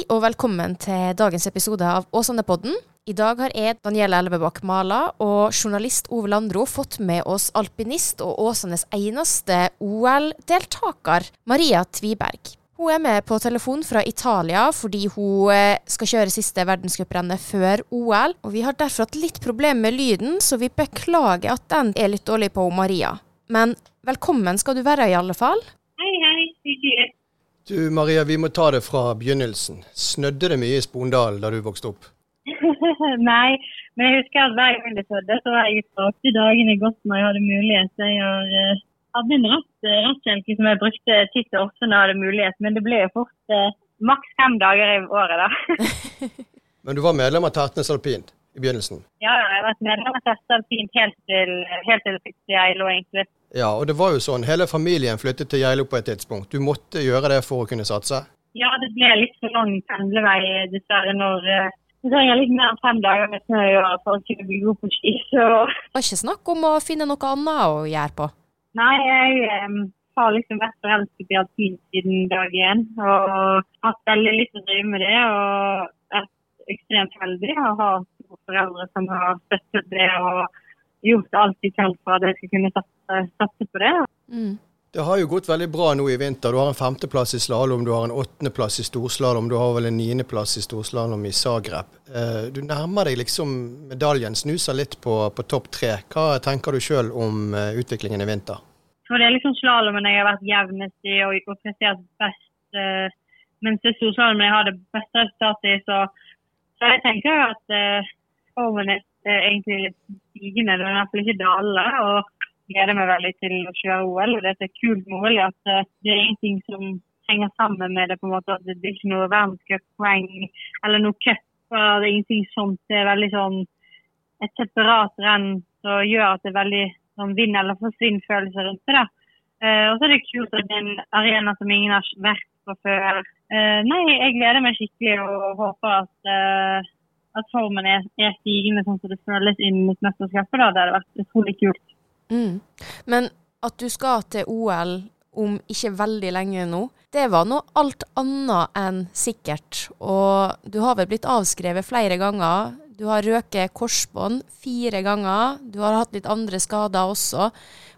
Hei og velkommen til dagens episode av Åsane-podden. I dag har jeg, Daniela Elvebakk Mala, og journalist Ove Landro fått med oss alpinist og Åsanes eneste OL-deltaker, Maria Tviberg. Hun er med på telefon fra Italia fordi hun eh, skal kjøre siste verdenscuprennet før OL. og Vi har derfor hatt litt problemer med lyden, så vi beklager at den er litt dårlig på Maria. Men velkommen skal du være i alle fall. Hei, hei. Hyggelig. Du Maria, vi må ta det fra begynnelsen. Snødde det mye i Spondal da du vokste opp? Nei, men jeg husker at hver gang det snødde, så var jeg ute åtte dagene godt når jeg hadde mulighet. Jeg har, uh, hadde en ratt, rattkjelke som jeg brukte titt og ofte når jeg hadde mulighet, men det ble jo fort uh, maks fem dager i året da. men du var medlem av Tertnes alpint i begynnelsen? Ja, jeg har vært medlem av Tertnes alpint helt til, helt til jeg lå egentlig. Ja, og det var jo sånn, hele familien flyttet til Geilo på et tidspunkt. Du måtte gjøre det for å kunne satse? Ja, det ble litt for lang pendlevei dessverre når Det du trenger litt mer enn fem dager med snø for å kunne bli god på ski. Så. Det var ikke snakk om å finne noe annet å gjøre på? Nei, jeg um, har liksom vært forelsket i alpin siden dag én. Og hatt veldig lyst til å drive med det. Og vært ekstremt heldig å ha foreldre som har støttet det. og gjort alt de kan for at jeg skal kunne satse, satse på det. Mm. Det har jo gått veldig bra nå i vinter. Du har en femteplass i slalåm, du har en åttendeplass i storslalåm, du har vel en niendeplass i storslalåm i Zagreb. Eh, du nærmer deg liksom medaljen, snuser litt på, på topp tre. Hva tenker du sjøl om eh, utviklingen i vinter? For Det er liksom slalåmen jeg har vært jevnest i og, og prestert best. Mens det er storslalåmen jeg har det beste resultatet i. Så, så jeg tenker at uh, formen er egentlig stigende, det er iallfall ikke dalende. Gleder meg veldig til å kjøre OL. og Det er kult med OL at eh, det er ingenting som henger sammen med det. på en måte, at Det er ikke noe verdenscuppoeng eller noe cup. Det er ingenting sånt. Det er veldig sånn et separat renn som gjør at det er veldig sånn vinn- eller forsvinn-følelse rundt det. Uh, og så er det kult at det er en arena som ingen har vært på før. Uh, nei, jeg gleder meg skikkelig og håper at at formen er, er stigende sånn som det føles inn mot mesterskapet. Da. Det hadde vært utrolig kult. Mm. Men at du skal til OL om ikke veldig lenge nå, det var noe alt annet enn sikkert. Og du har vel blitt avskrevet flere ganger. Du har røket korsbånd fire ganger. Du har hatt litt andre skader også.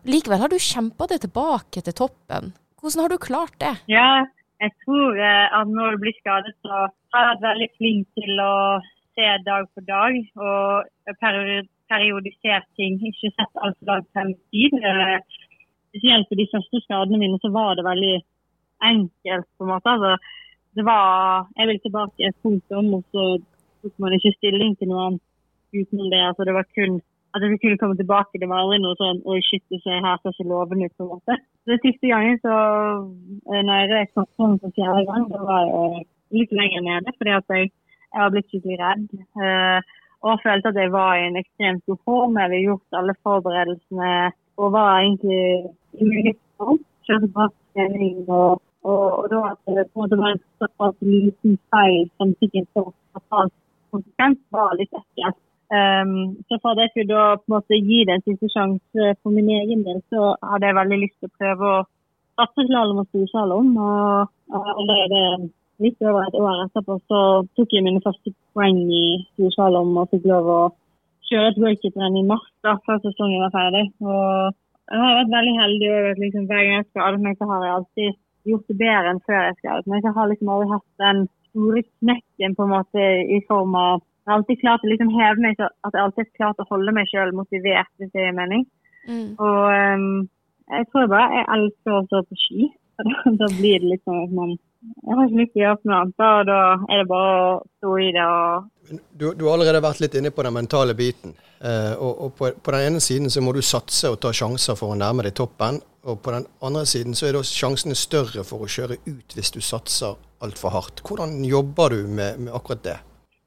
Likevel har du kjempa deg tilbake til toppen. Hvordan har du klart det? Ja, jeg tror eh, at når du blir skadet, så har jeg vært veldig flink til å se dag for dag og periodisert ting. Ikke sett alt for dag frem i tid. Eh, spesielt på de første skadene mine så var det veldig enkelt. på en måte. Altså, det var, Jeg vil tilbake et punkt om, og så tok man ikke stilling til noe annet utenom det. altså Det var kun at jeg kunne komme tilbake. Det var aldri noe sånn Oi, shit, det ser her ser ikke lovende ut. på en måte. Den siste gangen så eh, når jeg røk sånn for fjerde gang, da var jeg litt lenger nede. fordi at jeg jeg har blitt skikkelig redd. Uh, og følte at jeg var i en ekstremt god form. Jeg hadde gjort alle forberedelsene og var egentlig i mye form. Kjørte bra trening. Og, og, og, da at det på en måte var en såpass liten feil som fikk en så fatal konsekvens, var litt ekkelt. Um, så for at jeg skulle da på en måte gi det en siste sjanse for min egen del, så hadde jeg veldig lyst til å prøve å satse slalåm og storslalåm. Og, og allerede litt over et år etterpå så tok jeg mine første poeng i storslalåm og fikk lov å kjøre et worldcuprenn i mars da, før sesongen var ferdig. Og jeg har vært veldig heldig òg liksom, hver gang jeg skadet meg, så har jeg alltid gjort det bedre enn før jeg skal meg. Jeg har liksom aldri hatt den store knekken på en måte i form av Jeg har alltid klart å liksom heve meg så at jeg alltid har klart å holde meg sjøl motivert, hvis det gir mening. Mm. Og um, jeg tror bare jeg elsker å stå på ski. da blir det sånn at man jeg har ikke lyst til å gjøre noe annet. og Da er det bare å stå i det. Du, du, har allerede vært litt inne på den mentale biten. Eh, og, og på, på, den ene siden så må du satse og ta sjanser for å nærme deg toppen. Og på den andre siden så er da sjansene større for å kjøre ut hvis du satser altfor hardt. Hvordan jobber du med, med akkurat det?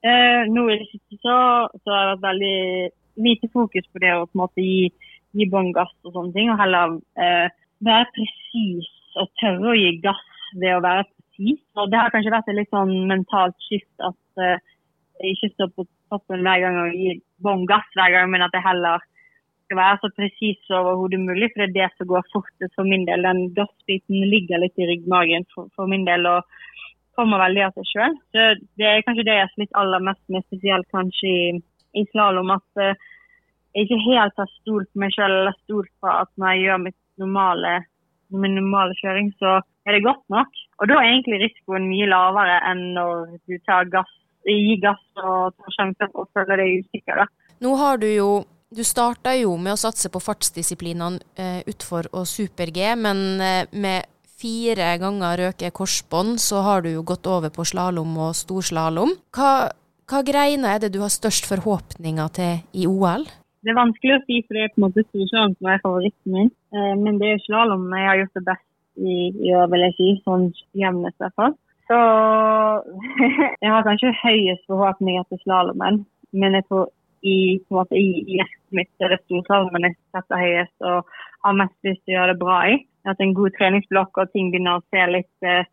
Eh, nå i det siste så, så, har det vært veldig lite fokus på det å på en måte gi, gi bånn gass og sånne ting. Og heller eh, være presis og tørre å gi gass ved å være tid. Og det har kanskje vært et litt sånn mentalt skift at uh, jeg ikke står på toppen hver gang og gir bånn gass hver gang, men at jeg heller skal være så presis overhodet mulig. For det er det som går fortest for min del. Den gassbiten ligger litt i ryggmagen for, for min del. Og, kommer veldig av seg sjøl. Det er kanskje det jeg har aller mest med, spesielt kanskje i, i slalåm. At uh, jeg ikke helt har stolt meg sjøl eller stolt på at når jeg gjør mitt normale, min normal kjøring, så er det godt nok. Og da er egentlig risikoen mye lavere enn når du tar gass, gir gass og tar sjanser på å føle deg usikker. Nå har du jo du starta jo med å satse på fartsdisiplinene eh, utfor og super-G, men eh, med fire ganger røke korsbånd, så har du jo gått over på slalåm og storslalåm. Hva, hva greiner er det du har størst forhåpninger til i OL? Det er vanskelig å si, for det er på en måte storslalåm som er favoritten min. Eh, men det er slalåm jeg har gjort det best i, i år, vil jeg si. Sånn jevnest i hvert fall. Så jeg har kanskje høyest forhåpninger til slalåmen, men jeg tror i, på en måte, i, hjertet mitt er det storslalåmen jeg setter høyest og har mest lyst til å gjøre det bra i Jeg har hatt en god treningsblokk og ting begynner å se litt eh,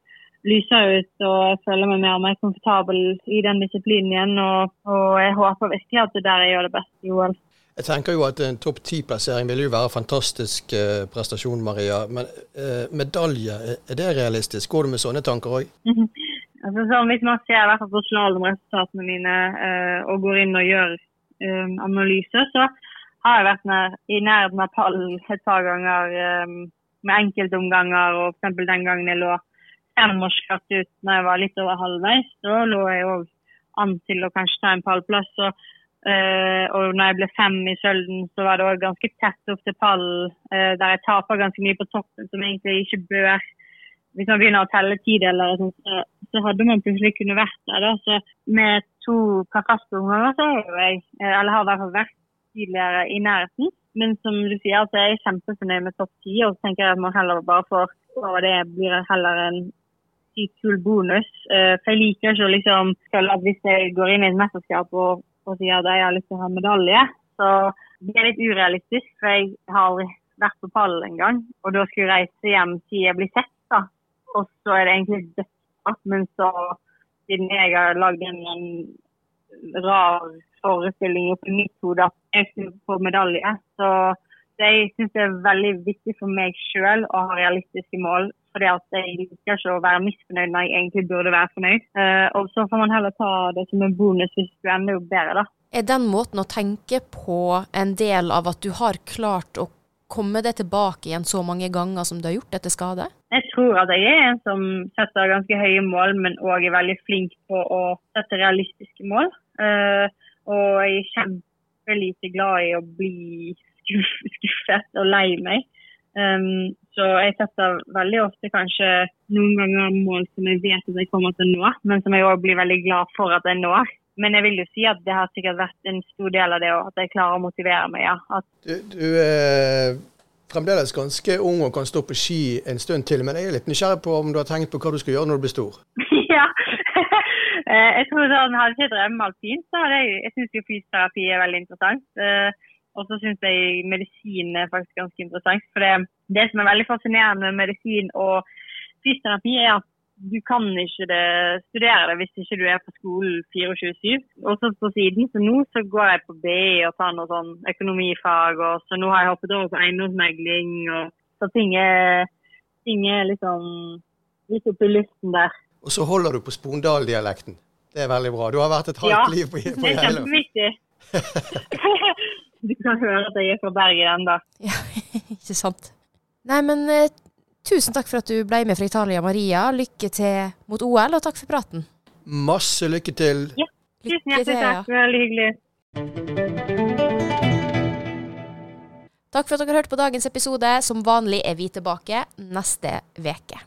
lysere ut. Og jeg føler meg mer og mer komfortabel i den disiplinen igjen. Og, og jeg håper virkelig at det der jeg gjør det best i OL. Jeg tenker jo at en topp ti-plassering vil jo være fantastisk eh, prestasjon, Maria. Men eh, medalje, er det realistisk? Går du med sånne tanker òg? altså, så hvis man ser i hvert fall på slalåmresultatene mine eh, og går inn og gjør eh, analyse, så har jeg vært nær, i nærheten av pallen et par ganger. Eh, med enkeltomganger. og f.eks. den gangen jeg lå femårskratt ut når jeg var litt over halvveis, så lå jeg òg an til å kanskje ta en pallplass. Og, uh, og når jeg ble fem i Sølden, så var det òg ganske tett opp til pallen, uh, der jeg taper ganske mye på toppen, som egentlig ikke bør. Hvis man begynner å telle tideler, så, så hadde man plutselig kunne vært der. Da. Så med to Carcasco-omganger så er jeg, eh, eller har i hvert fall vært tidligere i nærheten. Men som du sier, jeg er kjempefornøyd med topp ti. Og så tenker jeg at man heller bare får over det blir heller en sykt kul bonus. Uh, for jeg liker ikke å liksom føle at hvis jeg går inn i et mesterskap og, og sier at jeg har lyst til å ha medalje, så det er litt urealistisk. For jeg har aldri vært på pallen engang. Og da skulle jeg reise hjem til jeg blir sett, da. Og så er det egentlig dødsfart. Men så, siden jeg har lagd en, en rar forestilling oppi mitt hode at jeg skulle få medalje. Så jeg syns det er veldig viktig for meg sjøl å ha realistiske mål. fordi at jeg liker ikke å være misfornøyd når jeg egentlig burde være fornøyd. Uh, og så får man heller ta det som en bonus hvis du ender opp bedre, da. Er den måten å tenke på en del av at du har klart å komme deg tilbake igjen så mange ganger som du har gjort etter skade? Jeg tror at jeg er en som setter ganske høye mål, men òg er veldig flink på å sette realistiske mål. Uh, og jeg er kjempelite glad i å bli skuffet og lei meg. Um, så jeg setter veldig ofte kanskje noen ganger mål som jeg vet at jeg kommer til å nå, men som jeg òg blir veldig glad for at jeg når. Men jeg vil jo si at det har sikkert vært en stor del av det òg, at jeg klarer å motivere meg. ja. Du, du er fremdeles ganske ung og kan stå på ski en stund til, men jeg er litt nysgjerrig på om du har tenkt på hva du skal gjøre når du blir stor? ja, Eh, jeg tror sånn, Hadde jeg ikke med alpint, så hadde jeg Jeg syns jo fysioterapi er veldig interessant. Og så syns jeg medisin er faktisk ganske interessant. For det, det, som er veldig fascinerende med medisin og fysioterapi, er at du kan ikke det, studere det hvis ikke du er på skolen 24-7. Og så på siden, så nå så går jeg på BI og tar noe sånn økonomifag. og Så nå har jeg hoppet over på eiendomsmegling. og Så ting er, ting er liksom litt oppi luften der. Og så holder du på Spondal-dialekten. Det er veldig bra. Du har vært et halvt ja, liv på, på Det er kjempeviktig. du kan høre at jeg er fra Bergen ennå. Ja, ikke sant. Nei, men uh, tusen takk for at du ble med fra Italia, Maria. Lykke til mot OL, og takk for praten. Masse lykke til. Ja, tusen hjertelig takk. Ja. Veldig hyggelig. Takk for at dere hørte på dagens episode. Som vanlig er vi tilbake neste uke.